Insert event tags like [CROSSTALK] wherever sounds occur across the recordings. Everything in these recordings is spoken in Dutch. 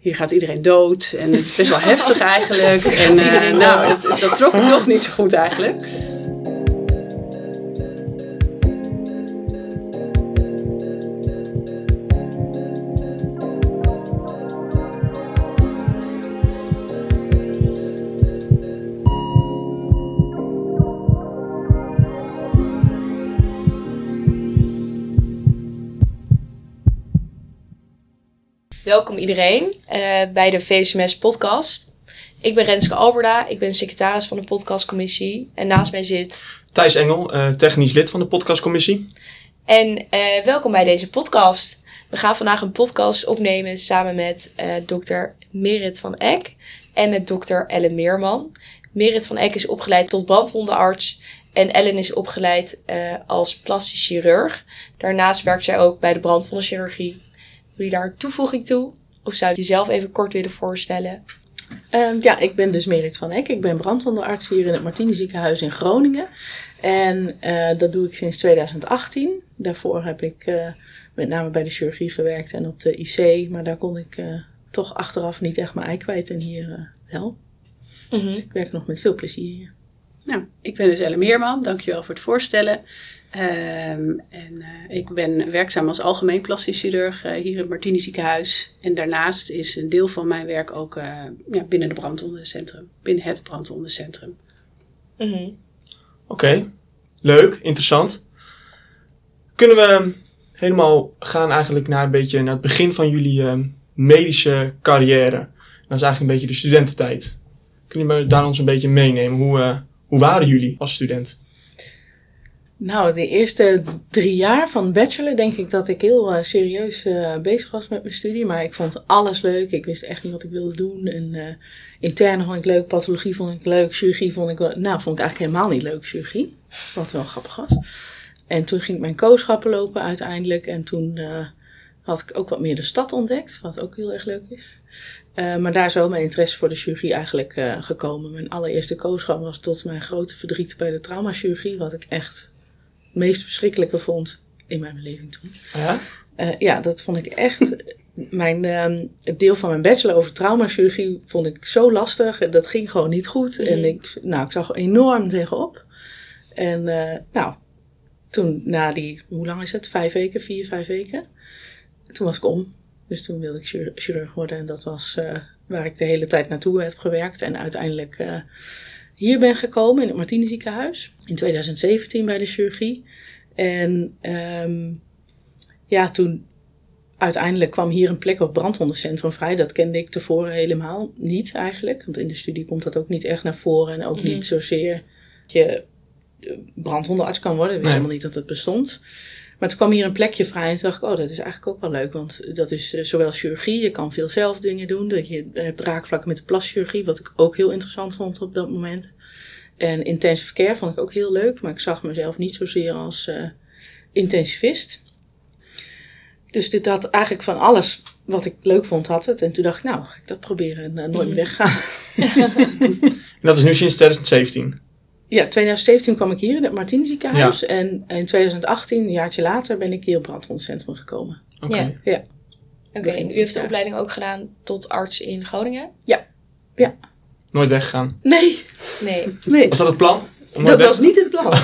hier gaat iedereen dood. En het is best wel heftig [LAUGHS] eigenlijk. En uh, nou, dat, dat trok toch niet zo goed eigenlijk. Welkom iedereen uh, bij de VSMS podcast. Ik ben Renske Alberda, ik ben secretaris van de podcastcommissie. En naast mij zit... Thijs Engel, uh, technisch lid van de podcastcommissie. En uh, welkom bij deze podcast. We gaan vandaag een podcast opnemen samen met dokter Merit van Eck en met dokter Ellen Meerman. Merit van Eck is opgeleid tot brandwondenarts en Ellen is opgeleid als plastisch chirurg. Daarnaast werkt zij ook bij de brandwondenchirurgie wil je daar een toevoeging toe? Of zou je die zelf even kort willen voorstellen? Um, ja, ik ben dus Merit van Eck. Ik ben brandwondenarts hier in het Martini ziekenhuis in Groningen. En uh, dat doe ik sinds 2018. Daarvoor heb ik uh, met name bij de chirurgie gewerkt en op de IC. Maar daar kon ik uh, toch achteraf niet echt mijn ei kwijt. En hier wel. Mm -hmm. dus ik werk nog met veel plezier hier. Nou, ik ben dus Elle Meerman. Dankjewel voor het voorstellen. Um, en uh, ik ben werkzaam als algemeen plastisch chirurg uh, hier in het Martini ziekenhuis. En daarnaast is een deel van mijn werk ook uh, ja, binnen de brandwondencentrum. Binnen het brandwondencentrum. Mm -hmm. Oké, okay. leuk, interessant. Kunnen we helemaal gaan eigenlijk naar een beetje naar het begin van jullie medische carrière? Dat is eigenlijk een beetje de studententijd. Kunnen jullie daar ons een beetje meenemen? Hoe, hoe waren jullie als student? Nou, de eerste drie jaar van bachelor denk ik dat ik heel uh, serieus uh, bezig was met mijn studie. Maar ik vond alles leuk. Ik wist echt niet wat ik wilde doen. En uh, interne vond ik leuk, pathologie vond ik leuk, chirurgie vond ik wel... Nou, vond ik eigenlijk helemaal niet leuk, chirurgie. Wat wel grappig was. En toen ging ik mijn kooschappen lopen uiteindelijk. En toen had ik ook wat meer de stad ontdekt, wat ook heel erg leuk is. maar daar is wel mijn interesse voor de chirurgie eigenlijk gekomen. Mijn allereerste kooschap was tot mijn grote verdriet bij de traumachirurgie, wat ik echt meest verschrikkelijke vond in mijn beleving toen. Ja? Uh, ja, dat vond ik echt. [LAUGHS] Mijn, uh, het deel van mijn bachelor over traumachirurgie vond ik zo lastig. Dat ging gewoon niet goed. Mm. En ik, nou, ik zag enorm tegenop. En uh, nou, toen na die, hoe lang is het? Vijf weken, vier, vijf weken. Toen was ik om. Dus toen wilde ik chirurg worden. En dat was uh, waar ik de hele tijd naartoe heb gewerkt. En uiteindelijk hier ben gekomen in het Martini ziekenhuis. In 2017 bij de chirurgie. En um, ja, toen uiteindelijk kwam hier een plek op het brandwondencentrum vrij. Dat kende ik tevoren helemaal niet eigenlijk. Want in de studie komt dat ook niet echt naar voren. En ook mm -hmm. niet zozeer dat je brandwondenarts kan worden. Ik wist nee. helemaal niet dat het bestond. Maar toen kwam hier een plekje vrij en toen dacht ik, oh, dat is eigenlijk ook wel leuk. Want dat is uh, zowel chirurgie, je kan veel zelf dingen doen. Dat je hebt raakvlakken met de plaschirurgie, wat ik ook heel interessant vond op dat moment. En intensive care vond ik ook heel leuk, maar ik zag mezelf niet zozeer als uh, intensivist. Dus dit had eigenlijk van alles wat ik leuk vond, had het. En toen dacht ik, nou, ga ik dat proberen en uh, nooit meer weggaan. [LAUGHS] en dat is nu sinds 2017? Ja, 2017 kwam ik hier in het Martini ziekenhuis. Ja. En in 2018, een jaartje later, ben ik hier op brandwondencentrum gekomen. Oké. Okay. Ja. ja. Oké, okay, en u heeft de opleiding ook gedaan tot arts in Groningen? Ja. Ja. Nooit weggegaan? Nee. Nee. nee. Was dat het plan? Om dat was niet het plan.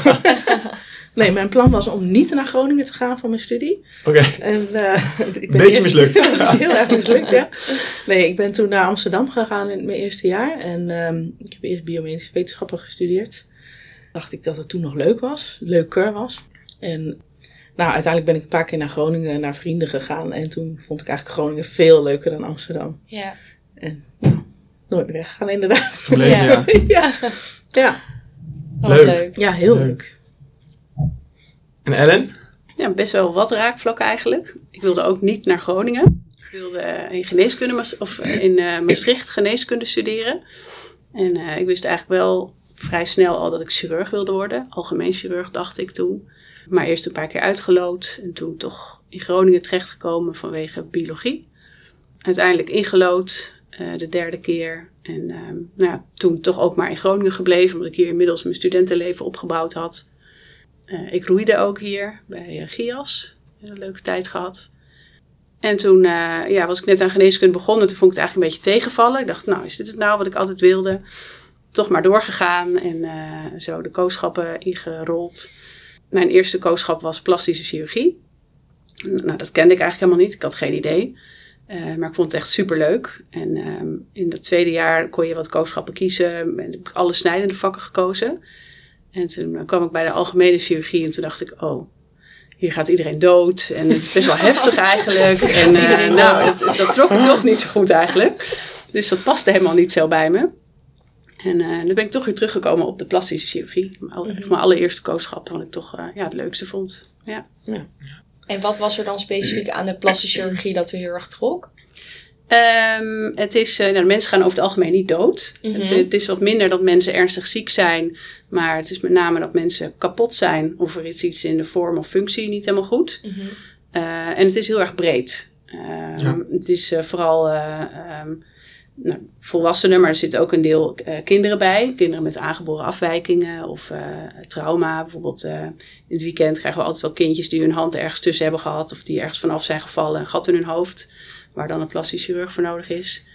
[LAUGHS] nee, mijn plan was om niet naar Groningen te gaan voor mijn studie. Oké. Okay. En uh, [LAUGHS] ik ben Beetje eerst, mislukt. [LAUGHS] dat is heel erg mislukt, ja. Nee, ik ben toen naar Amsterdam gegaan in mijn eerste jaar. En um, ik heb eerst biomedische wetenschappen gestudeerd dacht ik dat het toen nog leuk was, leuker was. En nou, uiteindelijk ben ik een paar keer naar Groningen, naar vrienden gegaan. En toen vond ik eigenlijk Groningen veel leuker dan Amsterdam. Ja. En nou, nooit meer weggegaan inderdaad. Gebleven, [LAUGHS] ja. ja. ja. Leuk. leuk. Ja, heel leuk. leuk. En Ellen? Ja, best wel wat raakvlakken eigenlijk. Ik wilde ook niet naar Groningen. Ik wilde in geneeskunde, of in uh, Maastricht geneeskunde studeren. En uh, ik wist eigenlijk wel vrij snel al dat ik chirurg wilde worden. Algemeen chirurg dacht ik toen. Maar eerst een paar keer uitgeloot en toen toch in Groningen terechtgekomen vanwege biologie. Uiteindelijk ingelood uh, de derde keer. En uh, nou ja, toen toch ook maar in Groningen gebleven, omdat ik hier inmiddels mijn studentenleven opgebouwd had. Uh, ik roeide ook hier bij GIAS. Een leuke tijd gehad. En toen ja, was ik net aan geneeskunde begonnen. Toen vond ik het eigenlijk een beetje tegenvallen. Ik dacht, nou, is dit het nou wat ik altijd wilde? Toch maar doorgegaan en uh, zo de kooschappen ingerold. Mijn eerste kooschap was plastische chirurgie. Nou, dat kende ik eigenlijk helemaal niet. Ik had geen idee. Uh, maar ik vond het echt super leuk. En um, in dat tweede jaar kon je wat kooschappen kiezen. En heb ik alle snijdende vakken gekozen. En toen kwam ik bij de algemene chirurgie en toen dacht ik, oh, hier gaat iedereen dood. En het is best wel heftig eigenlijk. [LAUGHS] En uh, nou, dat, dat, trok ik toch niet zo goed eigenlijk. Dus dat paste helemaal niet zo bij me. En uh, dan ben ik toch weer teruggekomen op de plastische chirurgie. Mijn allereerste kooschappen, wat ik toch uh, ja, het leukste vond. Ja. ja. En wat was er dan specifiek aan de plastische chirurgie dat u heel erg trok? Um, het is, nou, de mensen gaan over het algemeen niet dood. Mm -hmm. het, het, is wat minder dat mensen ernstig ziek zijn. Maar het is met name dat mensen kapot zijn. Of er is iets in de vorm of functie niet helemaal goed. Mm -hmm. uh, en het is heel erg breed. Ja. Het is uh, vooral um, nou, volwassenen, maar er zitten ook een deel kinderen bij. Kinderen met aangeboren afwijkingen of trauma. Bijvoorbeeld in het weekend krijgen we altijd wel kindjes die hun hand ergens tussen hebben gehad. Of die ergens vanaf zijn gevallen, een gat in hun hoofd waar dan een plastisch chirurg voor nodig is.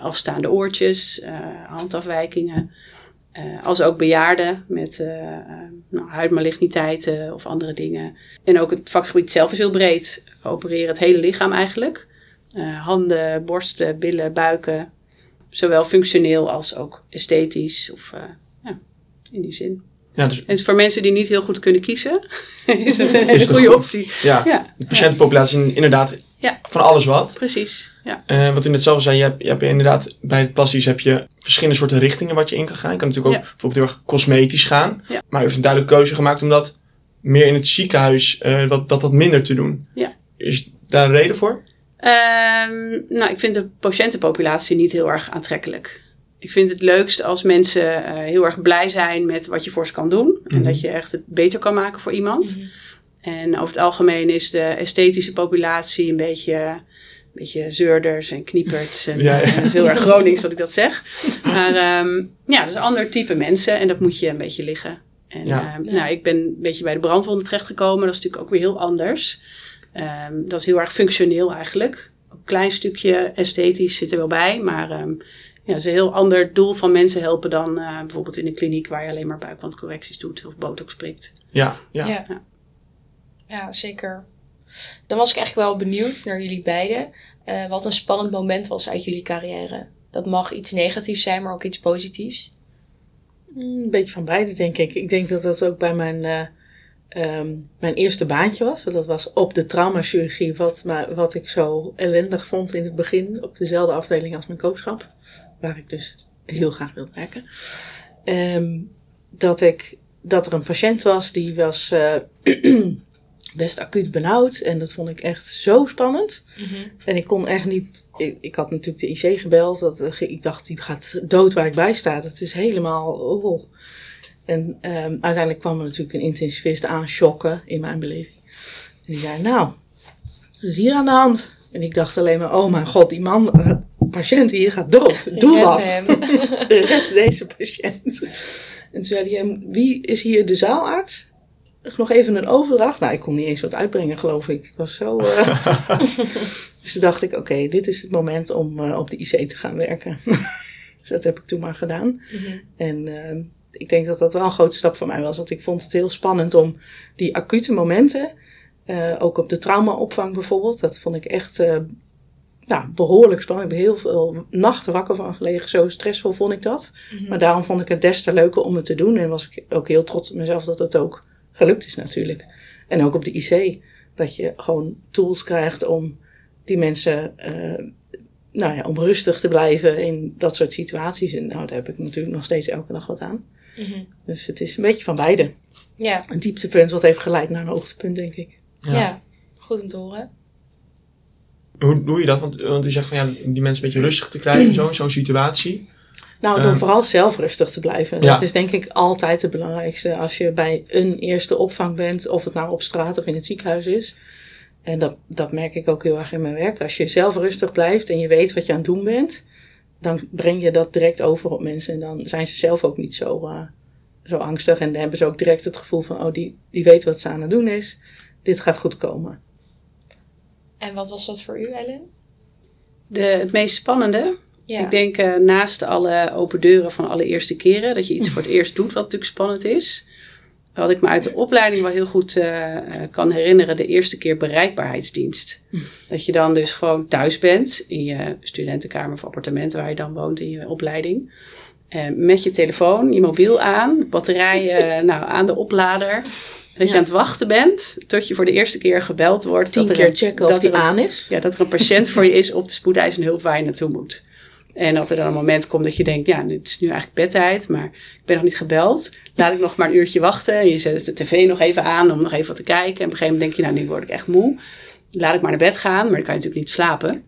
Afstaande oortjes, handafwijkingen. Als ook bejaarden met nou, huidmaligniteiten of andere dingen. En ook het vakgebied zelf is heel breed. We opereren het hele lichaam eigenlijk. Handen, borsten, billen, buiken. Zowel functioneel als ook esthetisch of ja, in die zin. Ja, dus... En voor mensen die niet heel goed kunnen kiezen, [LAUGHS] is het een hele goede optie. Ja, ja. de patiëntenpopulatie is inderdaad van alles wat. Precies, ja. Uh, wat u net zelf zei, je hebt, je hebt inderdaad bij het plastisch heb je verschillende soorten richtingen wat je in kan gaan. Je kan natuurlijk ook bijvoorbeeld heel erg cosmetisch gaan. Ja. Maar u heeft een duidelijke keuze gemaakt om dat meer in het ziekenhuis, uh, dat, dat dat minder te doen. Ja. Is daar een reden voor? Um, nou, ik vind de patiëntenpopulatie niet heel erg aantrekkelijk. Ik vind het leukst als mensen uh, heel erg blij zijn met wat je voor ze kan doen. Mm -hmm. En dat je echt het beter kan maken voor iemand. Mm -hmm. En over het algemeen is de esthetische populatie een beetje, een beetje zeurders en knieperts. En, ja, ja. en dat is heel erg Gronings dat ik dat zeg. Maar um, ja, dat is een ander type mensen en dat moet je een beetje liggen. En ja. um, nou, ik ben een beetje bij de brandwonden terechtgekomen. Dat is natuurlijk ook weer heel anders. Um, dat is heel erg functioneel eigenlijk. Een klein stukje esthetisch zit er wel bij, maar ja, het is een heel ander doel van mensen helpen dan uh, bijvoorbeeld in een kliniek waar je alleen maar buikwandcorrecties doet of botox prikt. Ja, ja. ja. ja. Ja, zeker. Dan was ik eigenlijk wel benieuwd naar jullie beiden. Uh, wat een spannend moment was uit jullie carrière. Dat mag iets negatiefs zijn, maar ook iets positiefs. Een beetje van beide, denk ik. Ik denk dat dat ook bij mijn, uh, um, mijn eerste baantje was. Dat was op de traumachirurgie, wat, maar, wat ik zo ellendig vond in het begin. Op dezelfde afdeling als mijn koopschap. Waar ik dus heel graag wilde werken. Um, dat, ik, dat er een patiënt was die was... Uh, [CLEARS THROAT] best acuut benauwd. En dat vond ik echt zo spannend. Mm -hmm. En ik kon echt niet. Ik, ik, had natuurlijk de IC gebeld. Dat, ik dacht, die gaat dood waar ik bij sta. Dat is helemaal. Oh. En um, uiteindelijk kwam er natuurlijk een intensivist aanschokken in mijn beleving. En die zei: Nou, wat is hier aan de hand? En ik dacht alleen maar: Oh mijn god, die man, uh, patiënt hier gaat dood. Doe wat. [LAUGHS] Red deze patiënt. En toen zei hij: Wie is hier de zaalarts? nog even een overdracht. Nou, ik kon niet eens wat uitbrengen, geloof ik. Ik was zo. Uh... [LAUGHS] dus toen dacht ik: oké, okay, dit is het moment om uh, op de IC te gaan werken. [LAUGHS] dus dat heb ik toen maar gedaan. Mm -hmm. En uh, ik denk dat dat wel een grote stap voor mij was. Want ik vond het heel spannend om die acute momenten. ook op de traumaopvang bijvoorbeeld. Dat vond ik echt. nou, behoorlijk spannend. Ik heb heel veel nachten wakker van gelegen. Zo stressvol vond ik dat. Mm -hmm. Maar daarom vond ik het des te leuker om het te doen. En was ik ook heel trots op mezelf dat het ook gelukt is natuurlijk. En ook op de IC. Dat je gewoon tools krijgt om die mensen, uh, nou ja, om rustig te blijven in dat soort situaties. En nou, daar heb ik natuurlijk nog steeds elke dag wat aan. Mm -hmm. Dus het is een beetje van beide. Ja. Een dieptepunt wat heeft geleid naar een hoogtepunt, denk ik. Ja, ja goed om te horen. Hoe doe je dat? Want, want u zegt van ja, die mensen een beetje rustig te krijgen zo, in zo'n situatie. Nou, door um, vooral zelf rustig te blijven. Ja. Dat is denk ik altijd het belangrijkste als je bij een eerste opvang bent, of het nou op straat of in het ziekenhuis is. En dat, dat merk ik ook heel erg in mijn werk. Als je zelf rustig blijft en je weet wat je aan het doen bent, dan breng je dat direct over op mensen. En dan zijn ze zelf ook niet zo, uh, zo angstig. En dan hebben ze ook direct het gevoel van, oh, die, die weet wat ze aan het doen is. Dit gaat goed komen. En wat was dat voor u, Ellen? De, het meest spannende, Ja. ik denk eh, naast alle open deuren van alle eerste keren, dat je iets voor het eerst doet wat natuurlijk spannend is. Wat ik me uit de opleiding wel heel goed eh, eh, kan herinneren, de eerste keer bereikbaarheidsdienst. Dat je dan dus gewoon thuis bent in je studentenkamer of appartement waar je dan woont in je opleiding. Eh, met je telefoon, je mobiel aan, batterij [LAUGHS] nou, aan de oplader. Dat je aan het wachten bent tot je voor de eerste keer gebeld wordt. Tien dat er keer een- checken of die aan is. ja, dat er een patiënt voor je is op de spoedeisende hulp waar je naartoe moet. En dat er dan een moment komt dat je denkt, ja, het is nu eigenlijk bedtijd, maar ik ben nog niet gebeld. Laat ik nog maar een uurtje wachten. En je zet de tv nog even aan om nog even wat te kijken. En op een gegeven moment denk je, nou, nu word ik echt moe. Laat ik maar naar bed gaan, maar dan kan je natuurlijk niet slapen.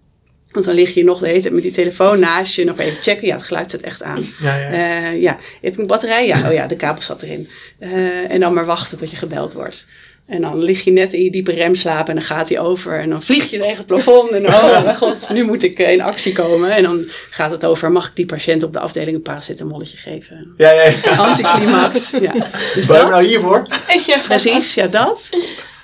Want dan lig je nog de hele tijd met die telefoon naast je, nog even checken. Ja, het geluid zet echt aan. Ja, ja. Eh, ja, je hebt een batterij? Ja, oh ja, de kabel zat erin. Eh, en dan maar wachten tot je gebeld wordt. En dan lig je net in je diepe remslaap en dan gaat hij over. En dan vlieg je tegen het plafond. En oh mijn god, nu moet ik eh, in actie komen. En dan gaat het over, mag ik die patiënt op de afdeling een paracetamolletje geven? ja, ja, ja. Anticlimax, ja. Dus dat, nou hiervoor? [LAUGHS] ja. precies, ja dat.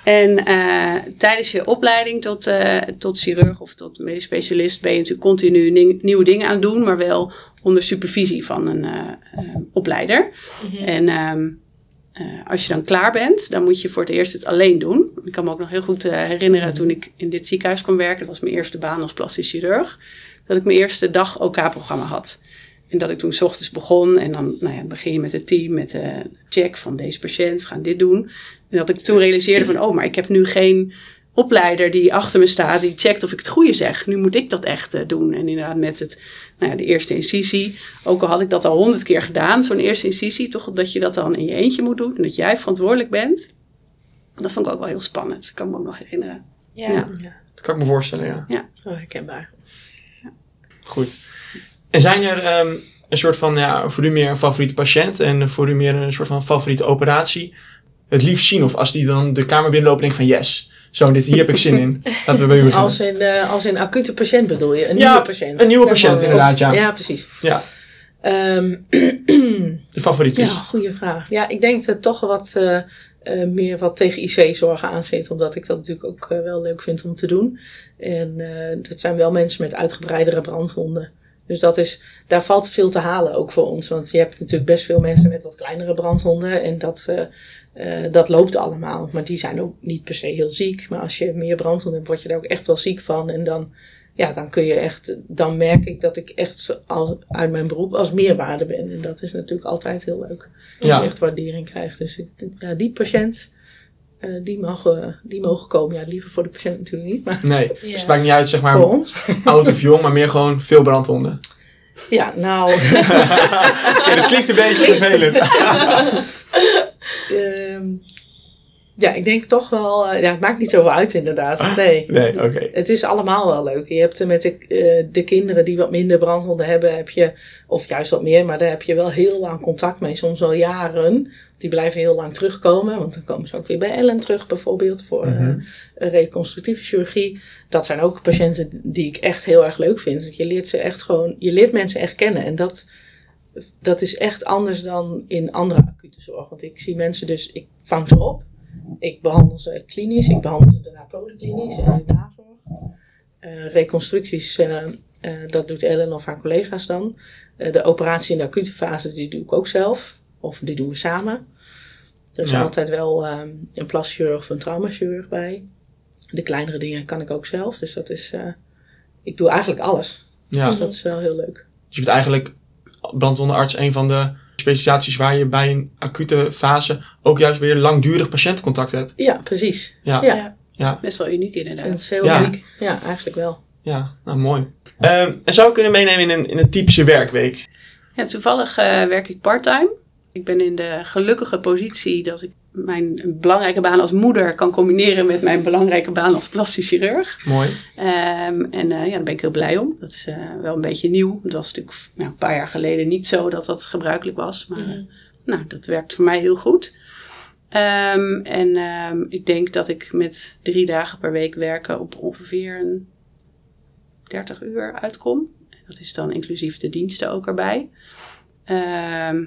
En eh, tijdens je opleiding tot, eh, tot chirurg of tot medisch specialist ben je natuurlijk continu nieuwe dingen aan het doen, maar wel onder supervisie van een eh, eh, opleider. Mhm. En ehm, eh, als je dan klaar bent, dan moet je voor het eerst het alleen doen. Ik kan me ook nog heel goed eh, herinneren toen ik in dit ziekenhuis kwam werken, dat was mijn eerste baan als plastisch chirurg, dat ik mijn eerste dag OK-programma had. En dat ik toen 's ochtends begon en dan nou ja, begin je met het team, met de check van deze patiënt, we gaan dit doen. En dat ik toen realiseerde van, oh, maar ik heb nu geen opleider die achter me staat, die checkt of ik het goede zeg. Nu moet ik dat echt eh, doen. En inderdaad met het, nou ja, de eerste incisie, ook al had ik dat al honderd keer gedaan, zo'n eerste incisie, toch dat je dat dan in je eentje moet doen en dat jij verantwoordelijk bent. Dat vond ik ook wel heel spannend, kan ik me ook nog herinneren. Ja. Ja. Dat kan ik me voorstellen, ja. Zo herkenbaar. Goed. En zijn er ehm, een soort van, ja, voor u meer een favoriete patiënt en voor u meer een soort van favoriete operatie? Het liefst zien of als die dan de kamer binnenloopt en denkt van yes, zo, dit, hier heb ik zin in. [LAUGHS] Laten we bij u beginnen. Als in, eh, als in acute patiënt bedoel je? Een Ja, nieuwe patiënt? een nieuwe patiënt, inderdaad, ja. Ja, precies. Ja, Ehm, [CLEARS THROAT] de favorietjes. ja, goede vraag. Ja, ik denk dat het toch wat eh, eh, meer wat tegen IC-zorgen aan zit. Omdat ik dat natuurlijk ook wel leuk vind om te doen. En dat zijn wel mensen met uitgebreidere brandwonden. Dus dat is, daar valt veel te halen ook voor ons. Want je hebt natuurlijk best veel mensen met wat kleinere brandwonden. En dat, eh, dat loopt allemaal. Maar die zijn ook niet per se heel ziek. Maar als je meer brandwonden hebt, word je daar ook echt wel ziek van. En dan, ja, dan kun je echt, dan merk ik dat ik echt zo al, uit mijn beroep als meerwaarde ben. En dat is natuurlijk altijd heel leuk. Dat Ja. je echt waardering krijgt. Dus ik, ja, die patiënt, eh, die, mogen, die mogen komen. Ja, liever voor de patiënt natuurlijk niet. Maar Nee, [LAUGHS] Ja. dus het maakt niet uit, zeg maar, voor ons. oud of jong, maar meer gewoon veel brandwonden. Ja, nou. [LAUGHS] Ja, dat klinkt een beetje vervelend. [LAUGHS] Ehm, ja, ik denk toch wel. eh, ja, het maakt niet zoveel uit, inderdaad. Nee. Nee, oké. Het is allemaal wel leuk. Je hebt met de, eh, de kinderen die wat minder brandwonden hebben, heb je, of juist wat meer, maar daar heb je wel heel lang contact mee, soms al jaren. Die blijven heel lang terugkomen, want dan komen ze ook weer bij Ellen terug, bijvoorbeeld, voor eh, Mhm. een reconstructieve chirurgie. Dat zijn ook patiënten die ik echt heel erg leuk vind. Want je leert ze echt gewoon, je leert mensen echt kennen. En dat, dat is echt anders dan in andere acute zorg. Want ik zie mensen dus, ik vang ze op. Ik behandel ze klinisch, ik behandel ze daarna polyklinisch en in de nazorg. Eh, reconstructies, eh, eh, dat doet Ellen of haar collega's dan. De operatie in de acute fase, die doe ik ook zelf. Of die doen we samen. Er is Ja. altijd wel eh, een plaschirurg of een traumachirurg bij. De kleinere dingen kan ik ook zelf. Dus dat is, ik doe eigenlijk alles. Ja, Dus dat is wel heel leuk. dus je bent eigenlijk brandwondenarts een van de specialisaties waar je bij een acute fase ook juist weer langdurig patiëntencontact hebt. Ja, precies. Ja, Ja. ja, Best wel uniek inderdaad. het is heel Ja. uniek. Ja, eigenlijk wel. ja, nou mooi. Ehm, en zou ik kunnen meenemen in een, in een typische werkweek? Ja, toevallig eh, werk ik parttime. Ik ben in de gelukkige positie dat ik mijn belangrijke baan als moeder kan combineren met mijn belangrijke baan als plastisch chirurg. Mooi. Ehm, en eh, ja, daar ben ik heel blij om. Dat is eh, wel een beetje nieuw. Dat was natuurlijk nou, een paar jaar geleden niet zo dat dat gebruikelijk was. Maar eh, nou, dat werkt voor mij heel goed. Ehm, en ehm, ik denk dat ik met drie dagen per week werken op ongeveer een 30 uur uitkom. Dat is dan inclusief de diensten ook erbij. Ehm,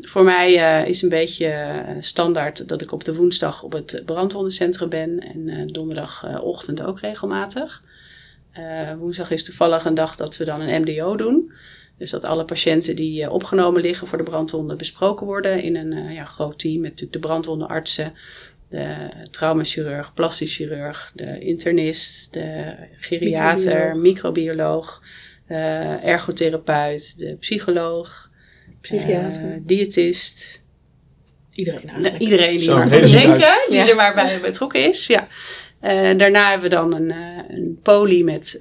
voor mij uh, is een beetje uh, standaard dat ik op de woensdag op het brandwondencentrum ben en uh, donderdagochtend ook regelmatig. woensdag is toevallig een dag dat we dan een MDO doen. Dus dat alle patiënten die opgenomen liggen voor de brandwonden besproken worden in een ja, groot team met natuurlijk de brandwondenartsen, de traumachirurg, plastisch chirurg, de internist, de geriater, microbioloog, ergotherapeut, de psycholoog psychiater, uh, diëtist. Iedereen eigenlijk. iedereen die denken, die er maar bij betrokken is. Ja. Uh, daarna hebben we dan een, uh, een poli met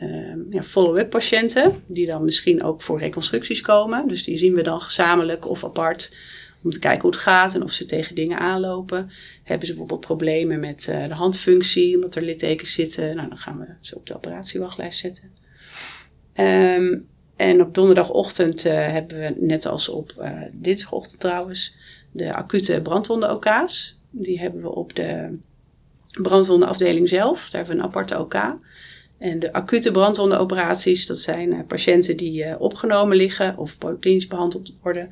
ja, follow-up patiënten, die dan misschien ook voor reconstructies komen. Dus die zien we dan gezamenlijk of apart om te kijken hoe het gaat en of ze tegen dingen aanlopen. Hebben ze bijvoorbeeld problemen met de handfunctie, omdat er littekens zitten. Nou, dan gaan we ze op de operatiewachtlijst zetten. Um, en op donderdagochtend uh, hebben we, net als op uh, dinsdagochtend trouwens, de acute brandwonden-OK's. Die hebben we op de brandwondenafdeling zelf. Daar hebben we een aparte OK. En de acute brandwondenoperaties, dat zijn uh, patiënten die opgenomen liggen of polyklinisch behandeld worden.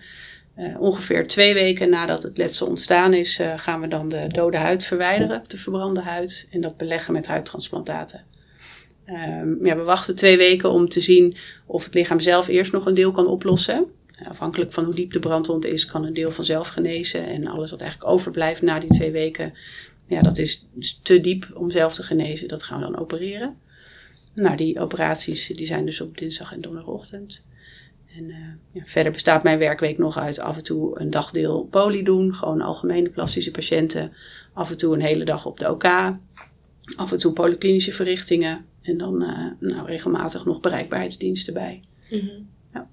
ongeveer twee weken nadat het letsel ontstaan is, gaan we dan de dode huid verwijderen, de verbrande huid, en dat beleggen met huidtransplantaten. Ja, we wachten twee weken om te zien of het lichaam zelf eerst nog een deel kan oplossen. Afhankelijk van hoe diep de brandwond is, kan een deel vanzelf genezen. En alles wat eigenlijk overblijft na die twee weken, ja, dat is te diep om zelf te genezen. Dat gaan we dan opereren. Nou, die operaties die zijn dus op dinsdag en donderdagochtend. En uh, ja, verder bestaat mijn werkweek nog uit af en toe een dagdeel poli doen. Gewoon algemene plastische patiënten. Af en toe een hele dag op de OK. Af en toe polyklinische verrichtingen. En dan uh, nou, regelmatig nog bereikbaarheidsdiensten bij. Mm -hmm. ja.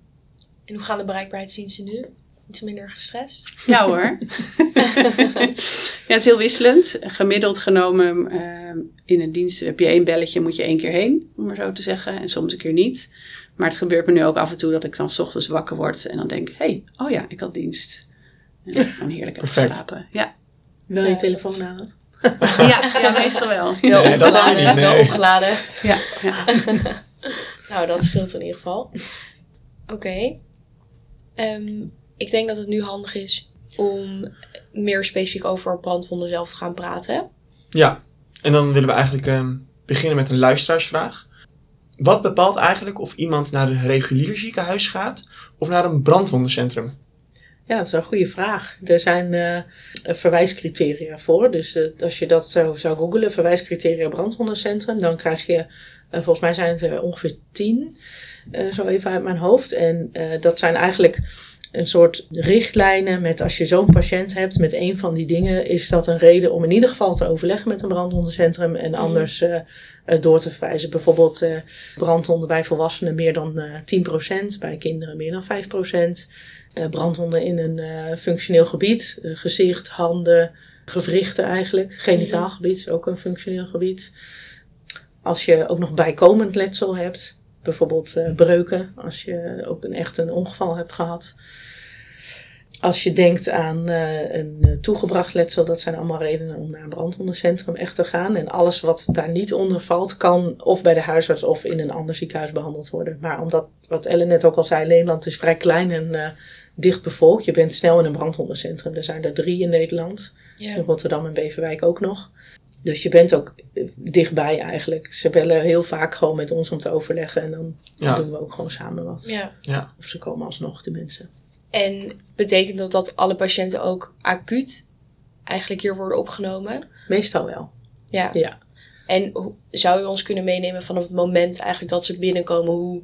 En hoe gaan de bereikbaarheidsdiensten nu? Iets minder gestrest? Ja hoor. [LAUGHS] ja, het is heel wisselend. Gemiddeld genomen uh, in een dienst heb je één belletje, moet je één keer heen, om maar zo te zeggen. En soms een keer niet. Maar het gebeurt me nu ook af en toe dat ik dan s ochtends wakker word en dan denk: hé, hey, oh ja, ik had dienst. En dan gewoon [LAUGHS] heerlijk even slapen. Ja. Wel je telefoon aan had? [LAUGHS] ja, ja, meestal wel. Wel nee, opgeladen. Niet, nee. Wel opgeladen. Ja, ja. [LAUGHS] nou, dat scheelt in ieder geval. Oké. Okay. Um, ehm, ik denk dat het nu handig is om meer specifiek over brandwonden zelf te gaan praten. Ja, en dan willen we eigenlijk um, beginnen met een luisteraarsvraag. Wat bepaalt eigenlijk of iemand naar een regulier ziekenhuis gaat of naar een brandwondencentrum? Ja, dat is een goede vraag. Er zijn uh, verwijscriteria voor. Dus uh, als je dat zou, zou googlen, verwijscriteria brandwondencentrum, dan krijg je, uh, volgens mij zijn het er ongeveer tien, zo even uit mijn hoofd. En dat zijn eigenlijk een soort richtlijnen met als je zo'n patiënt hebt met een van die dingen, is dat een reden om in ieder geval te overleggen met een brandwondencentrum en mhm. anders uh, door te verwijzen. Bijvoorbeeld uh, brandwonden bij volwassenen meer dan uh, 10%, bij kinderen meer dan 5% uh, brandwonden in een uh, functioneel gebied. Uh, gezicht, handen, gewrichten eigenlijk. Genitaal gebied is ook een functioneel gebied. Als je ook nog bijkomend letsel hebt, bijvoorbeeld breuken, als je ook een, echt een ongeval hebt gehad. Als je denkt aan een toegebracht letsel, dat zijn allemaal redenen om naar een brandwondencentrum echt te gaan. En alles wat daar niet onder valt, kan of bij de huisarts of in een ander ziekenhuis behandeld worden. Maar omdat, wat Ellen net ook al zei, Nederland is vrij klein en dicht bevolkt. Je bent snel in een brandwondencentrum. Er zijn er drie in Nederland. In Rotterdam en Beverwijk ook nog. Dus je bent ook eh, dichtbij eigenlijk. Ze bellen heel vaak gewoon met ons om te overleggen. En dan, doen we ook gewoon samen wat. Ja. ja. Of ze komen alsnog, de mensen. En betekent dat dat alle patiënten ook acuut eigenlijk hier worden opgenomen? Meestal wel. Ja. ja. En zou je ons kunnen meenemen vanaf het moment eigenlijk dat ze binnenkomen? Hoe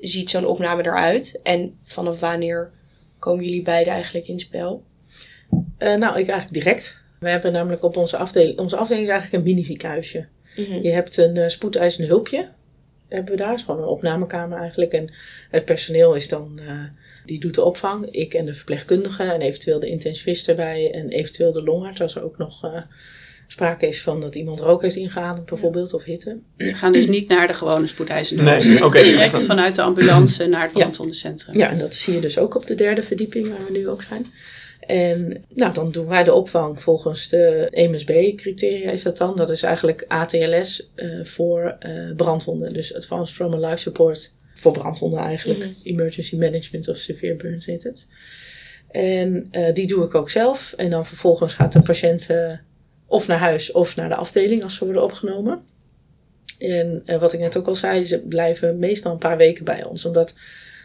ziet zo'n opname eruit? En vanaf wanneer komen jullie beiden eigenlijk in spel? Uh, nou, ik eigenlijk direct. We hebben namelijk op onze afdeling, onze afdeling is eigenlijk een mini ziekenhuisje. Mhm. Je hebt een uh, spoedeisende hulpje. Hebben we daar, is gewoon een opnamekamer eigenlijk. En het personeel is dan, uh, die doet de opvang. Ik en de verpleegkundige en eventueel de intensivist erbij. En eventueel de longarts als er ook nog sprake is van dat iemand rook heeft ingeademd bijvoorbeeld of hitte. Ze gaan dus niet naar de gewone spoedeisende nee, okay, Direct vanuit de ambulance naar het brandwondencentrum. Ja. ja, en dat zie je dus ook op de derde verdieping waar we nu ook zijn. En nou, dan doen wij de opvang volgens de MSB-criteria is dat dan. Dat is eigenlijk ATLS uh, eh, voor uh, brandwonden. Dus Advanced Trauma Life Support voor brandwonden eigenlijk. Mhm. Emergency Management of Severe Burns heet het. En eh, die doe ik ook zelf. En dan vervolgens gaat de patiënt eh, of naar huis of naar de afdeling als ze worden opgenomen. En eh, wat ik net ook al zei, ze blijven meestal een paar weken bij ons. Omdat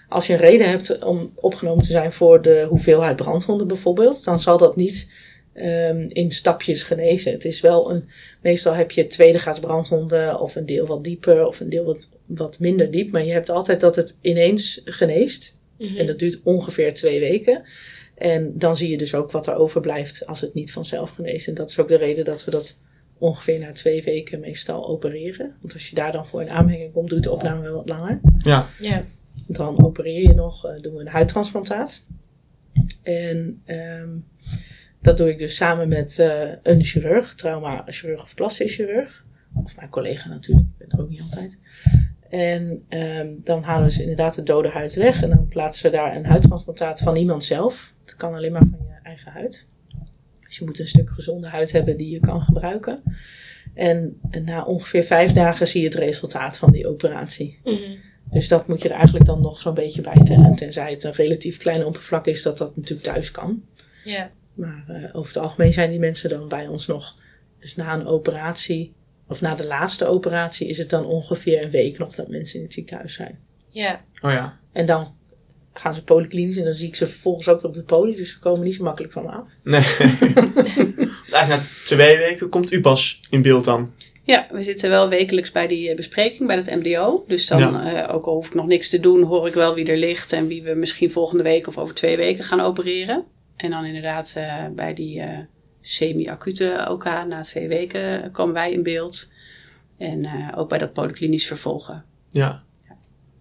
als je een reden hebt om opgenomen te zijn voor de hoeveelheid brandwonden bijvoorbeeld, dan zal dat niet ehm, in stapjes genezen. Het is wel een, meestal heb je tweede graads brandwonden of een deel wat dieper of een deel wat, wat minder diep. Maar je hebt altijd dat het ineens geneest. Mhm. En dat duurt ongeveer twee weken. En dan zie je dus ook wat er overblijft als het niet vanzelf geneest. En dat is ook de reden dat we dat ongeveer na twee weken meestal opereren. Want als je daar dan voor een aanmerking komt, duurt de opname wel wat langer. Ja, Ja. Dan opereer je nog, eh, doen we een huidtransplantaat. En ehm, dat doe ik dus samen met eh, een chirurg, trauma-chirurg of plastisch chirurg. Of mijn collega natuurlijk, ik ben er ook niet altijd. En ehm, dan halen ze inderdaad de dode huid weg. En dan plaatsen we daar een huidtransplantaat van iemand zelf. Het kan alleen maar van je eigen huid. Dus je moet een stuk gezonde huid hebben die je kan gebruiken. En, en na ongeveer vijf dagen zie je het resultaat van die operatie. Mhm. Dus dat moet je er eigenlijk dan nog zo'n beetje bij tellen. Tenzij het een relatief klein oppervlak is, dat dat natuurlijk thuis kan. Ja. Maar eh, over het algemeen zijn die mensen dan bij ons nog. Dus na een operatie, of na de laatste operatie, is het dan ongeveer een week nog dat mensen in het ziekenhuis zijn. Ja. oh ja. En dan gaan ze polyklinisch en dan zie ik ze vervolgens ook op de poli. Dus ze komen niet zo makkelijk van me af. Nee. [LAUGHS] Eigenlijk na twee weken komt u pas in beeld dan. Ja, we zitten wel wekelijks bij die eh, bespreking bij het MDO. Dus dan, eh, ook al hoef ik nog niks te doen, hoor ik wel wie er ligt en wie we misschien volgende week of over twee weken gaan opereren. En dan inderdaad eh, bij die eh, semi-acute OK na twee weken komen wij in beeld. En eh, ook bij dat polyklinisch vervolgen. Ja. ja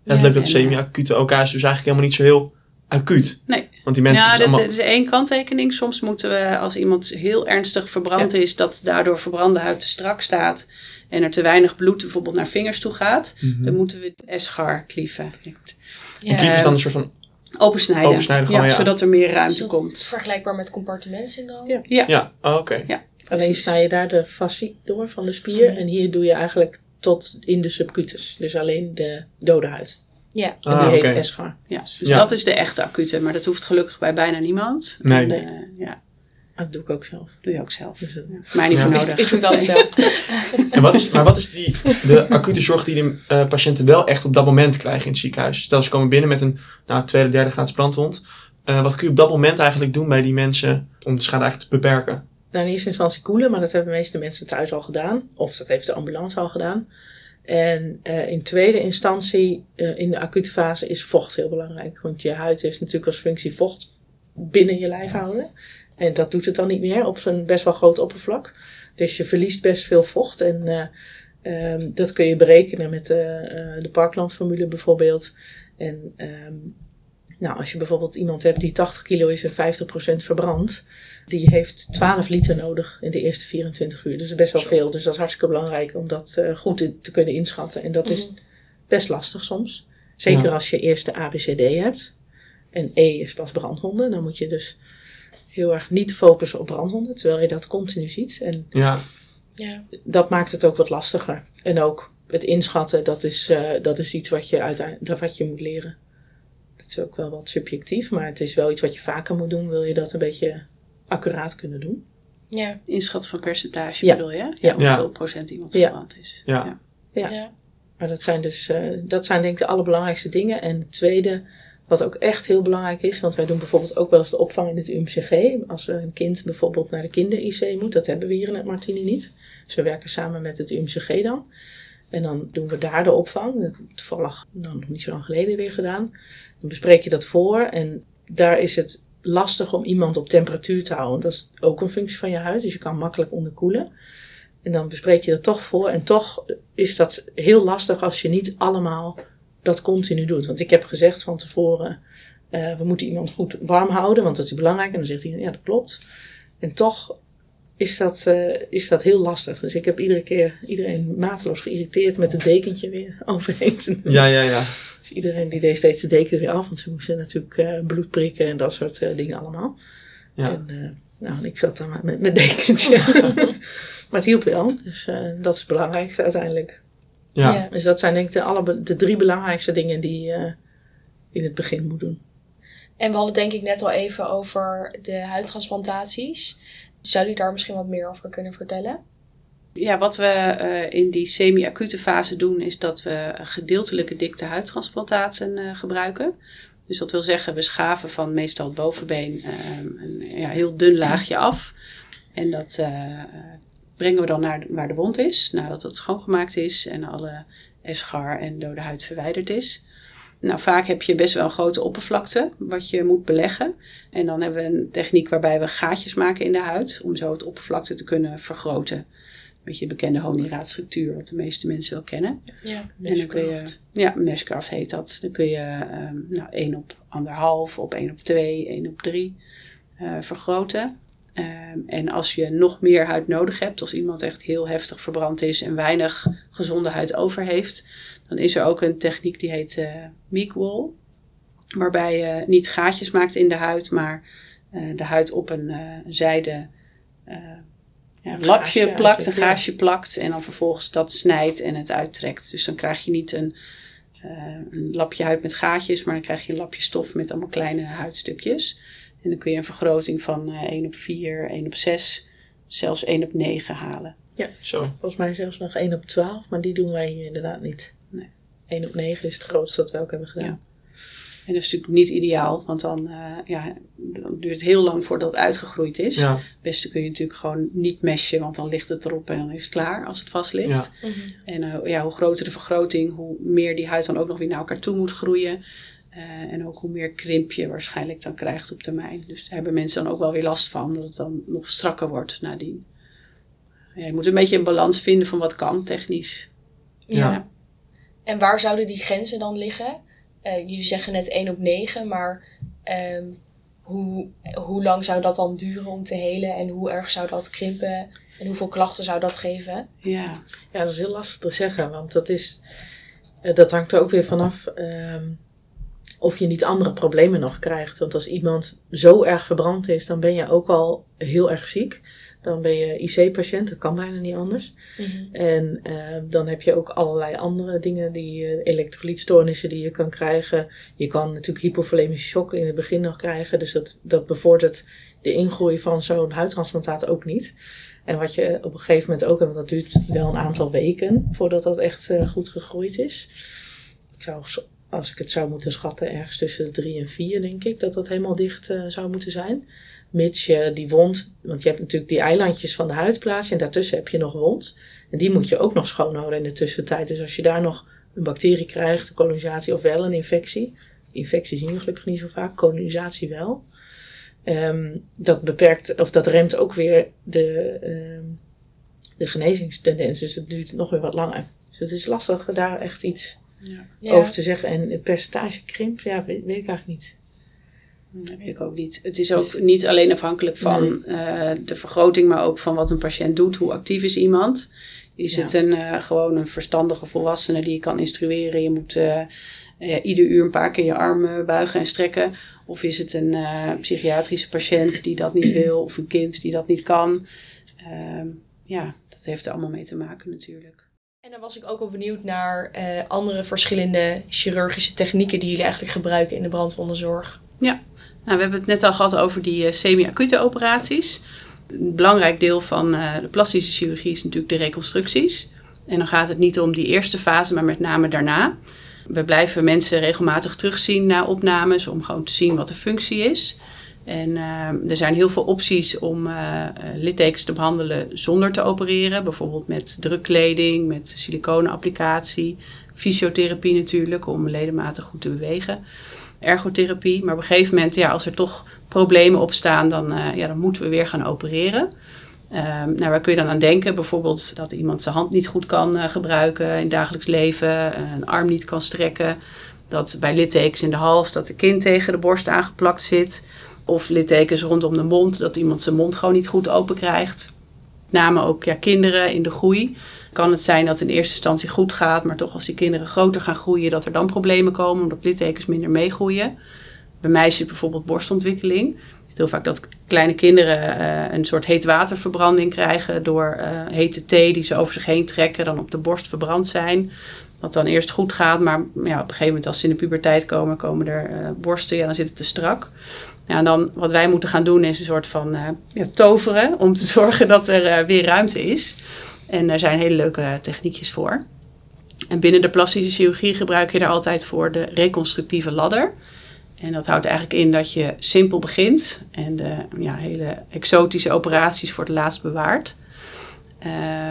het leuk dat en, semi-acute OK is dus eigenlijk helemaal niet zo heel acuut. Nee. Want die mensen... ja, het dat is allemaal... is één kanttekening. Soms moeten we, als iemand heel ernstig verbrand is, dat daardoor verbrande huid te strak staat en er te weinig bloed bijvoorbeeld naar vingers toe gaat, Mhm. dan moeten we eschar klieven. En Ja. klief is dan een soort van... Opensnijden. Opensnijden gewoon, ja. Zodat er meer ruimte dat komt. vergelijkbaar met compartimentsyndroom? Ja. Ja. Ja, oh, oké. Alleen snij je daar de fascie door van de spier. Mhm. En hier doe je eigenlijk tot in de subcutus. Dus alleen de dode huid. Ja. En die Ah, heet oké. eschar. Ja, dus Ja. dat is de echte acute. Maar dat hoeft gelukkig bij bijna niemand. Nee. En, eh, ja, dat doe ik ook zelf. doe je ook zelf. Dus, eh, Ja. Mij niet Ja. voor nodig. ik doe het alles zelf. [LAUGHS] En wat is, maar wat is die, de acute zorg die de eh, patiënten wel echt op dat moment krijgen in het ziekenhuis? Stel, ze komen binnen met een nou, tweede, derde graads brandwond. Eh, wat kun je op dat moment eigenlijk doen bij die mensen om de schade eigenlijk te beperken? Nou, in eerste instantie koelen, maar dat hebben de meeste mensen thuis al gedaan. Of dat heeft de ambulance al gedaan. En eh, in tweede instantie, eh, in de acute fase, is vocht heel belangrijk. Want je huid heeft natuurlijk als functie vocht binnen je lijf houden. En dat doet het dan niet meer op zo'n best wel groot oppervlak. Dus je verliest best veel vocht. En ehm, dat kun je berekenen met de, eh, de Parkland-formule bijvoorbeeld. En ehm, nou, als je bijvoorbeeld iemand hebt die 80 kilo is en 50% verbrandt, die heeft 12 liter nodig in de eerste 24 uur. Dus best wel Zo. veel. Dus dat is hartstikke belangrijk om dat goed te, te kunnen inschatten. En dat is best lastig soms. Zeker Ja. als je eerst de ABCD hebt. En E is pas brandwonden. Dan moet je dus heel erg niet focussen op brandwonden, terwijl je dat continu ziet. En Ja, Ja. dat maakt het ook wat lastiger. En ook het inschatten, dat is, eh, dat is iets wat je, uiteindelijk, wat je moet leren. Dat is ook wel wat subjectief, maar het is wel iets wat je vaker moet doen, wil je dat een beetje accuraat kunnen doen. Ja. Inschatten van percentage Ja. bedoel je? Ja. Ja. Hoeveel Ja. procent iemand Ja. verbrand is. Ja. Ja. Ja. Maar dat zijn dus, eh, dat zijn denk ik de allerbelangrijkste dingen. En het tweede, wat ook echt heel belangrijk is, want wij doen bijvoorbeeld ook wel eens de opvang in het UMCG. Als een kind bijvoorbeeld naar de kinder-IC moet, dat hebben we hier in het Martini niet. Dus we werken samen met het UMCG dan. En dan doen we daar de opvang. Dat toevallig nou, nog niet zo lang geleden weer gedaan. Dan bespreek je dat voor. En daar is het lastig om iemand op temperatuur te houden. Want dat is ook een functie van je huid. Dus je kan makkelijk onderkoelen. En dan bespreek je dat toch voor. En toch is dat heel lastig als je niet allemaal dat continu doet. Want ik heb gezegd van tevoren, eh, we moeten iemand goed warm houden, want dat is belangrijk. En dan zegt hij, ja dat klopt. En toch is dat, eh, is dat heel lastig. Dus ik heb iedere keer iedereen mateloos geïrriteerd met een dekentje weer [LAUGHS] overheen te doen. ja, ja. ja. Dus iedereen die deed steeds de deken weer af, want ze moesten natuurlijk eh, bloed prikken en dat soort dingen allemaal. ja. En, nou, en ik zat daar maar met mijn dekentje. [LAUGHS] maar het hielp wel, dus dat is het belangrijkste uiteindelijk. Ja. Ja. Dus dat zijn denk ik de, alle, de drie belangrijkste dingen die je in het begin moet doen. En we hadden denk ik net al even over de huidtransplantaties. Zou u daar misschien wat meer over kunnen vertellen? Ja, wat we eh, in die semi-acute fase doen, is dat we gedeeltelijke dikte huidtransplantaten uh, gebruiken. Dus dat wil zeggen, we schaven van meestal het bovenbeen uh, een ja, heel dun laagje af. En dat brengen we dan naar waar de wond is, nadat het schoongemaakt is en alle eschar en dode huid verwijderd is. Nou, vaak heb je best wel een grote oppervlakte wat je moet beleggen. En dan hebben we een techniek waarbij we gaatjes maken in de huid om zo het oppervlakte te kunnen vergroten. Een beetje de bekende honingraadstructuur, wat de meeste mensen wel kennen. Ja, je, ja, meshcraft heet dat. Dan kun je um, nou, 1 op anderhalf, op 1 op 2, 1 op 3 uh, vergroten. Um, en als je nog meer huid nodig hebt, als iemand echt heel heftig verbrand is en weinig gezonde huid over heeft, dan is er ook een techniek die heet uh, meek wall. Waarbij je niet gaatjes maakt in de huid, maar uh, de huid op een uh, zijde ja, een lapje gaasje, plakt, een gaasje plakt. En dan vervolgens dat snijdt en het uittrekt. Dus dan krijg je niet een, een lapje huid met gaatjes, maar dan krijg je een lapje stof met allemaal kleine huidstukjes. En dan kun je een vergroting van 1 op 4, 1 op 6, zelfs 1 op 9 halen. Ja, Zo. volgens mij zelfs nog 1 op 12, maar die doen wij hier inderdaad niet. Nee. 1 op 9 is het grootste dat we ook hebben gedaan. Ja. En dat is natuurlijk niet ideaal, want dan, uh, ja, dan duurt het heel lang voordat het uitgegroeid is. Ja. Het beste kun je natuurlijk gewoon niet meshen, want dan ligt het erop en dan is het klaar als het vast ligt. Ja. Mm -hmm. En uh, ja, hoe groter de vergroting, hoe meer die huid dan ook nog weer naar elkaar toe moet groeien. Uh, en ook hoe meer krimp je waarschijnlijk dan krijgt op termijn. Dus daar hebben mensen dan ook wel weer last van, dat het dan nog strakker wordt nadien. Ja, je moet een beetje een balans vinden van wat kan technisch. Ja. ja. En waar zouden die grenzen dan liggen? Uh, jullie zeggen net 1 op 9, maar um, hoe, hoe lang zou dat dan duren om te helen? En hoe erg zou dat krimpen? En hoeveel klachten zou dat geven? Ja, ja dat is heel lastig te zeggen, want dat, is, uh, dat hangt er ook weer vanaf. Um, of je niet andere problemen nog krijgt. Want als iemand zo erg verbrand is, dan ben je ook al heel erg ziek. Dan ben je IC-patiënt, dat kan bijna niet anders. Mm-hmm. En uh, dan heb je ook allerlei andere dingen, die uh, elektrolytstoornissen die je kan krijgen. Je kan natuurlijk hypovolemische shock in het begin nog krijgen. Dus dat, dat bevordert de ingroei van zo'n huidtransplantaat ook niet. En wat je op een gegeven moment ook want dat duurt wel een aantal weken voordat dat echt uh, goed gegroeid is. Ik zou als ik het zou moeten schatten, ergens tussen de drie en vier, denk ik, dat dat helemaal dicht uh, zou moeten zijn. Mits je die wond, want je hebt natuurlijk die eilandjes van de huidplaatje en daartussen heb je nog wond. En die moet je ook nog schoonhouden in de tussentijd. Dus als je daar nog een bacterie krijgt, een kolonisatie of wel een infectie. Infectie zien we gelukkig niet zo vaak, kolonisatie wel. Um, dat beperkt, of dat remt ook weer de, um, de genezingstendens. Dus het duurt nog weer wat langer. Dus het is lastig daar echt iets ja. over te zeggen. En het percentage krimp, ja, weet, weet ik eigenlijk niet. Dat weet ik ook niet. Het is ook niet alleen afhankelijk van nee. uh, de vergroting, maar ook van wat een patiënt doet. Hoe actief is iemand? Is ja. het een, uh, gewoon een verstandige volwassene die je kan instrueren? Je moet uh, ieder uur een paar keer je armen buigen en strekken. Of is het een psychiatrische patiënt die dat niet wil? Of een kind die dat niet kan? Ehm, ja, dat heeft er allemaal mee te maken natuurlijk. En dan was ik ook wel benieuwd naar uh, andere verschillende chirurgische technieken die jullie eigenlijk gebruiken in de brandwondenzorg. Ja, nou, we hebben het net al gehad over die uh, semi-acute operaties. Een belangrijk deel van uh, de plastische chirurgie is natuurlijk de reconstructies. En dan gaat het niet om die eerste fase, maar met name daarna. We blijven mensen regelmatig terugzien na opnames om gewoon te zien wat de functie is. En uh, er zijn heel veel opties om uh, littekens te behandelen zonder te opereren. Bijvoorbeeld met drukkleding, met siliconenapplicatie, fysiotherapie natuurlijk om ledematen goed te bewegen. Ergotherapie. Maar op een gegeven moment, ja, als er toch problemen opstaan, dan, ja, dan moeten we weer gaan opereren. Um, nou, waar kun je dan aan denken? Bijvoorbeeld dat iemand zijn hand niet goed kan gebruiken in het dagelijks leven, een arm niet kan strekken. Dat bij littekens in de hals, dat de kin tegen de borst aangeplakt zit. Of littekens rondom de mond, dat iemand zijn mond gewoon niet goed open krijgt. Met name ook ja, kinderen in de groei. Kan het zijn dat het in eerste instantie goed gaat, maar toch als die kinderen groter gaan groeien, dat er dan problemen komen omdat littekens minder meegroeien. Bij meisjes bijvoorbeeld borstontwikkeling. Je ziet heel vaak dat kleine kinderen uh, een soort heetwaterverbranding krijgen door uh, hete thee die ze over zich heen trekken, dan op de borst verbrand zijn. Wat dan eerst goed gaat, maar ja, op een gegeven moment als ze in de puberteit komen, komen er uh, borsten, ja, dan zit het te strak. En dan wat wij moeten gaan doen is een soort van uh, ja, toveren om te [LAUGHS] zorgen dat er uh, weer ruimte is. En er zijn hele leuke techniekjes voor. En binnen de plastische chirurgie gebruik je er altijd voor de reconstructieve ladder. En dat houdt eigenlijk in dat je simpel begint en de ja, hele exotische operaties voor het laatst bewaart.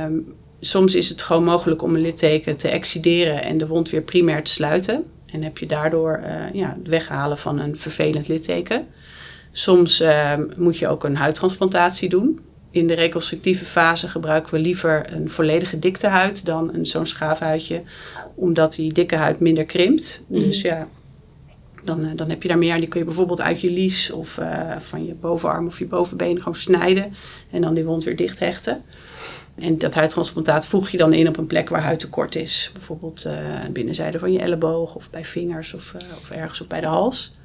Um, soms is het gewoon mogelijk om een litteken te excideren en de wond weer primair te sluiten. En heb je daardoor ja, het weghalen van een vervelend litteken. Soms uh, moet je ook een huidtransplantatie doen. In de reconstructieve fase gebruiken we liever een volledige dikte huid dan een zo'n schaafhuidje, omdat die dikke huid minder krimpt. Mm -hmm. Dus ja, dan, uh, dan heb je daar meer. Die kun je bijvoorbeeld uit je lies of uh, van je bovenarm of je bovenbeen gewoon snijden en dan die wond weer dicht hechten. En dat huidtransplantaat voeg je dan in op een plek waar huid tekort is. Bijvoorbeeld uh, binnenzijde van je elleboog of bij vingers of, uh, of ergens of bij de hals.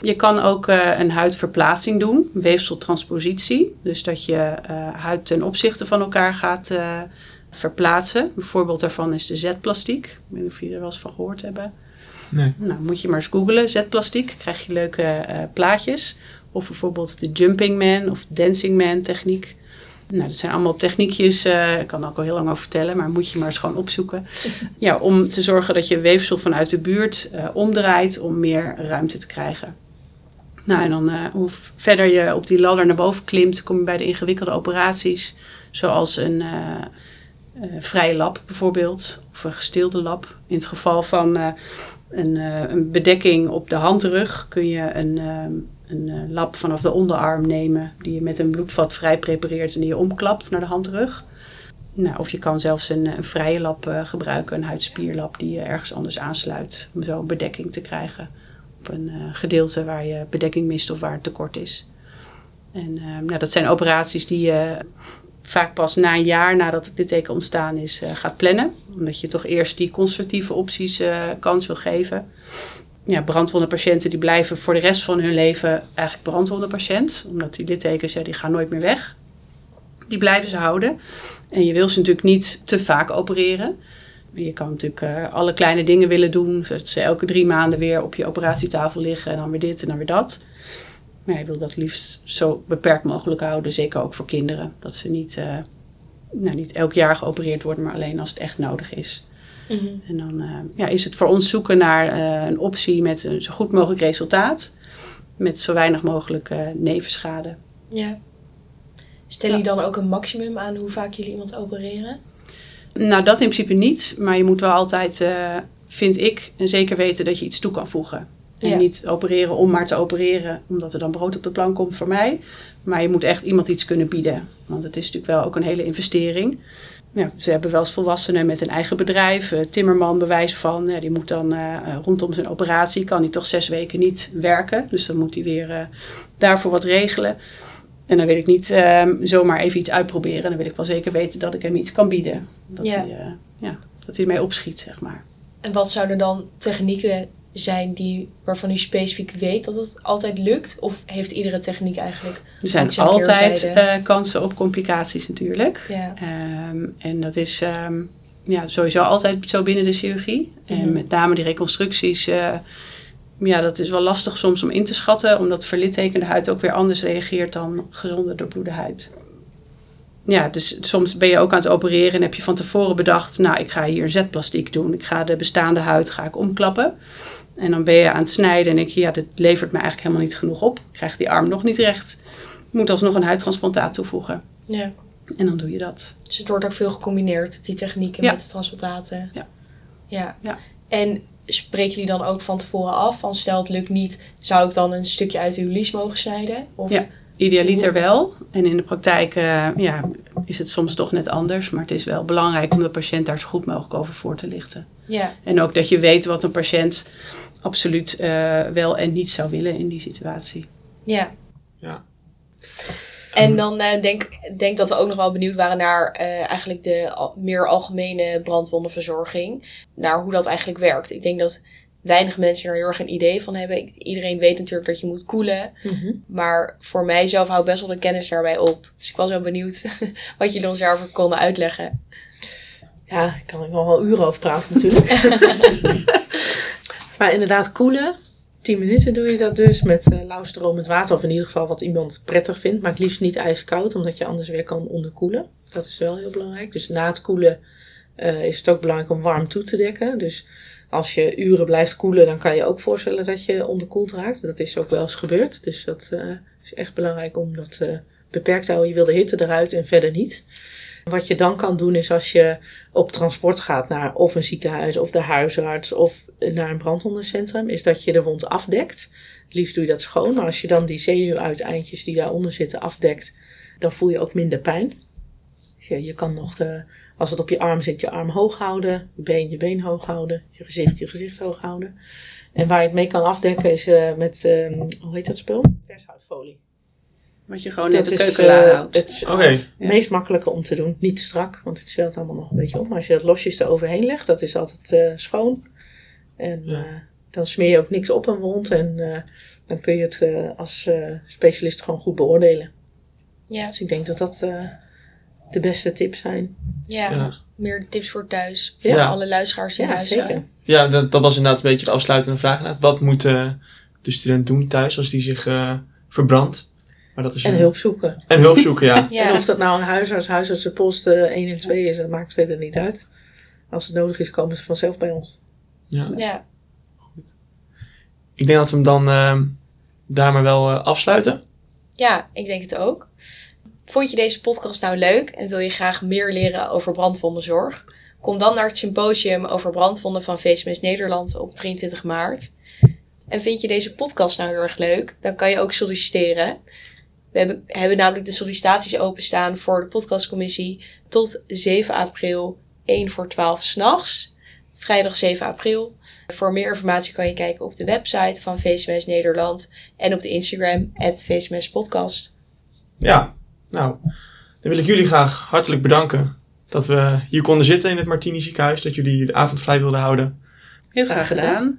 Je kan ook uh, een huidverplaatsing doen, weefseltranspositie. Dus dat je huid ten opzichte van elkaar gaat verplaatsen. Een voorbeeld daarvan is de Z-plastiek. Ik weet niet of jullie er wel eens van gehoord hebben. Nee. Nou, moet je maar eens googlen, Z-plastiek. krijg je leuke plaatjes. Of bijvoorbeeld de Jumping Man of Dancing Man techniek. Nou, dat zijn allemaal techniekjes, uh, ik kan er ook al heel lang over vertellen, maar moet je maar eens gewoon opzoeken. [LAUGHS] Ja, om te zorgen dat je weefsel vanuit de buurt uh, omdraait om meer ruimte te krijgen. Nou, en dan uh, hoe verder je op die ladder naar boven klimt, kom je bij de ingewikkelde operaties, zoals een vrije lab bijvoorbeeld, of een gesteelde lab. In het geval van een, een, bedekking op de handrug kun je een een uh, lap vanaf de onderarm nemen, die je met een bloedvat vrij prepareert en die je omklapt naar de handrug. Nou, of je kan zelfs een, een vrije uh, gebruiken, een huidspierlap die je ergens anders aansluit, om zo een bedekking te krijgen op een uh, gedeelte waar je bedekking mist of waar het tekort is. En nou, dat zijn operaties die je vaak pas na een jaar nadat het litteken ontstaan is gaat plannen, omdat je toch eerst die constructieve opties kans wil geven ja, brandwondenpatiënten die blijven voor de rest van hun leven eigenlijk brandwondenpatiënt. Omdat die littekens, ja, die gaan nooit meer weg. Die blijven ze houden. En je wil ze natuurlijk niet te vaak opereren. Je kan natuurlijk uh, alle kleine dingen willen doen. Zodat ze elke drie maanden weer op je operatietafel liggen. En dan weer dit en dan weer dat. Maar je wil dat liefst zo beperkt mogelijk houden. Zeker ook voor kinderen. Dat ze niet, uh, nou, niet elk jaar geopereerd worden. Maar alleen als het echt nodig is. Mm-hmm. En dan uh, ja, is het voor ons zoeken naar een optie met een zo goed mogelijk resultaat. Met zo weinig mogelijk nevenschade. Ja. Stellen jullie dan ook een maximum aan hoe vaak jullie iemand opereren? Nou, dat in principe niet. Maar je moet wel altijd, vind ik, en zeker weten dat je iets toe kan voegen. En ja. niet opereren om maar te opereren, omdat er dan brood op de plank komt voor mij. Maar je moet echt iemand iets kunnen bieden. Want het is natuurlijk wel ook een hele investering ja, ze hebben wel eens volwassenen met een eigen bedrijf. Uh, timmerman bewijs van, ja, die moet dan uh, rondom zijn operatie, kan hij toch zes weken niet werken. Dus dan moet hij weer uh, daarvoor wat regelen. En dan wil ik niet ehm, zomaar even iets uitproberen. Dan wil ik wel zeker weten dat ik hem iets kan bieden. Dat, ja. hij, ja, dat hij ermee opschiet, zeg maar. En wat zouden dan technieken zijn die, waarvan u specifiek weet dat het altijd lukt? Of heeft iedere techniek eigenlijk... Er zijn altijd uh, kansen op complicaties natuurlijk. Ja. Um, en dat is um, ja, sowieso altijd zo binnen de chirurgie. Mm -hmm. En met name die reconstructies... Uh, ja, dat is wel lastig soms om in te schatten. Omdat verlittekende huid ook weer anders reageert dan gezonde doorbloede huid. Ja, dus soms ben je ook aan het opereren en heb je van tevoren bedacht... nou, ik ga hier een zetplastiek doen. Ik ga de bestaande huid ga ik omklappen. En dan ben je aan het snijden en denk je, ja, dit levert me eigenlijk helemaal niet genoeg op. Ik krijg die arm nog niet recht. Ik moet alsnog een huidtransplantaat toevoegen. Ja. En dan doe je dat. Dus het wordt ook veel gecombineerd, die technieken ja. met de transplantaten. Ja. ja. ja. En spreken jullie dan ook van tevoren af? Van stel het lukt niet, zou ik dan een stukje uit uw lies mogen snijden? Of ja, idealiter wel. En in de praktijk uh, ja, is het soms toch net anders. Maar het is wel belangrijk om de patiënt daar zo goed mogelijk over voor te lichten. Ja. En ook dat je weet wat een patiënt absoluut uh, wel en niet zou willen in die situatie. Ja. Ja. En dan uh, denk denk dat we ook nog wel benieuwd waren naar uh, eigenlijk de al, meer algemene brandwondenverzorging. Naar hoe dat eigenlijk werkt. Ik denk dat weinig mensen er heel erg een idee van hebben. Ik, iedereen weet natuurlijk dat je moet koelen. Mm-hmm. Maar voor mijzelf houdt best wel de kennis daarbij op. Dus ik was wel benieuwd [LAUGHS] wat jullie ons daarover konden uitleggen. Ja, ik kan er nog wel uren over praten natuurlijk. [LAUGHS] maar inderdaad, koelen. 10 minuten doe je dat dus met uh, lauw stromend water. Of in ieder geval wat iemand prettig vindt. Maar het liefst niet ijskoud, omdat je anders weer kan onderkoelen. Dat is wel heel belangrijk. Dus na het koelen uh, is het ook belangrijk om warm toe te dekken. Dus als je uren blijft koelen, dan kan je ook voorstellen dat je onderkoeld raakt. Dat is ook wel eens gebeurd. Dus dat uh, is echt belangrijk om dat beperkt te houden. Je wil de hitte eruit en verder niet. Wat je dan kan doen is als je op transport gaat naar of een ziekenhuis of de huisarts of naar een brandwondencentrum, is dat je de wond afdekt. Het liefst doe je dat schoon, maar als je dan die zenuwuiteindjes die daaronder zitten afdekt, dan voel je ook minder pijn. Je, je kan nog de, als het op je arm zit, je arm hoog houden, je been je been hoog houden, je gezicht je gezicht hoog houden. En waar je het mee kan afdekken is uh, met, uh, hoe heet dat spul? Vershoutfolie. Wat je gewoon in de keukenla uh, houdt. Het is okay. het meest makkelijke om te doen. Niet te strak, want het zwelt allemaal nog een beetje op. Maar als je dat losjes eroverheen legt, dat is altijd uh, schoon. En ja. uh, dan smeer je ook niks op een wond. En dan kun je het als specialist gewoon goed beoordelen. Ja. Dus ik denk dat dat de beste tips zijn. Ja, ja. meer tips voor thuis. Voor ja. alle luisteraars in ja, huis. Zeker. Ja, dat, dat was inderdaad een beetje de afsluitende vraag. Wat moet de student doen thuis als die zich verbrandt? Maar dat is en een... hulp zoeken. En hulp zoeken, ja. [LAUGHS] ja. En of dat nou een huisarts, huisartsenpost uh, 1 en 2 is, dat maakt verder niet uit. Als het nodig is, komen ze vanzelf bij ons. Ja. ja. Goed. Ik denk dat we hem dan uh, daar maar wel uh, afsluiten. Ja, ik denk het ook. Vond je deze podcast nou leuk en wil je graag meer leren over brandwondenzorg? Kom dan naar het symposium over brandwonden van VSMS Nederland op 23 maart. En vind je deze podcast nou heel erg leuk? Dan kan je ook solliciteren. We hebben, hebben namelijk de sollicitaties openstaan voor de podcastcommissie tot 7 april, 1 voor 12 s'nachts. Vrijdag 7 april. Voor meer informatie kan je kijken op de website van VSMS Nederland en op de Instagram, VSMS Podcast. Ja, nou, dan wil ik jullie graag hartelijk bedanken dat we hier konden zitten in het Martini ziekenhuis, dat jullie de avond vrij wilden houden. Heel graag gedaan.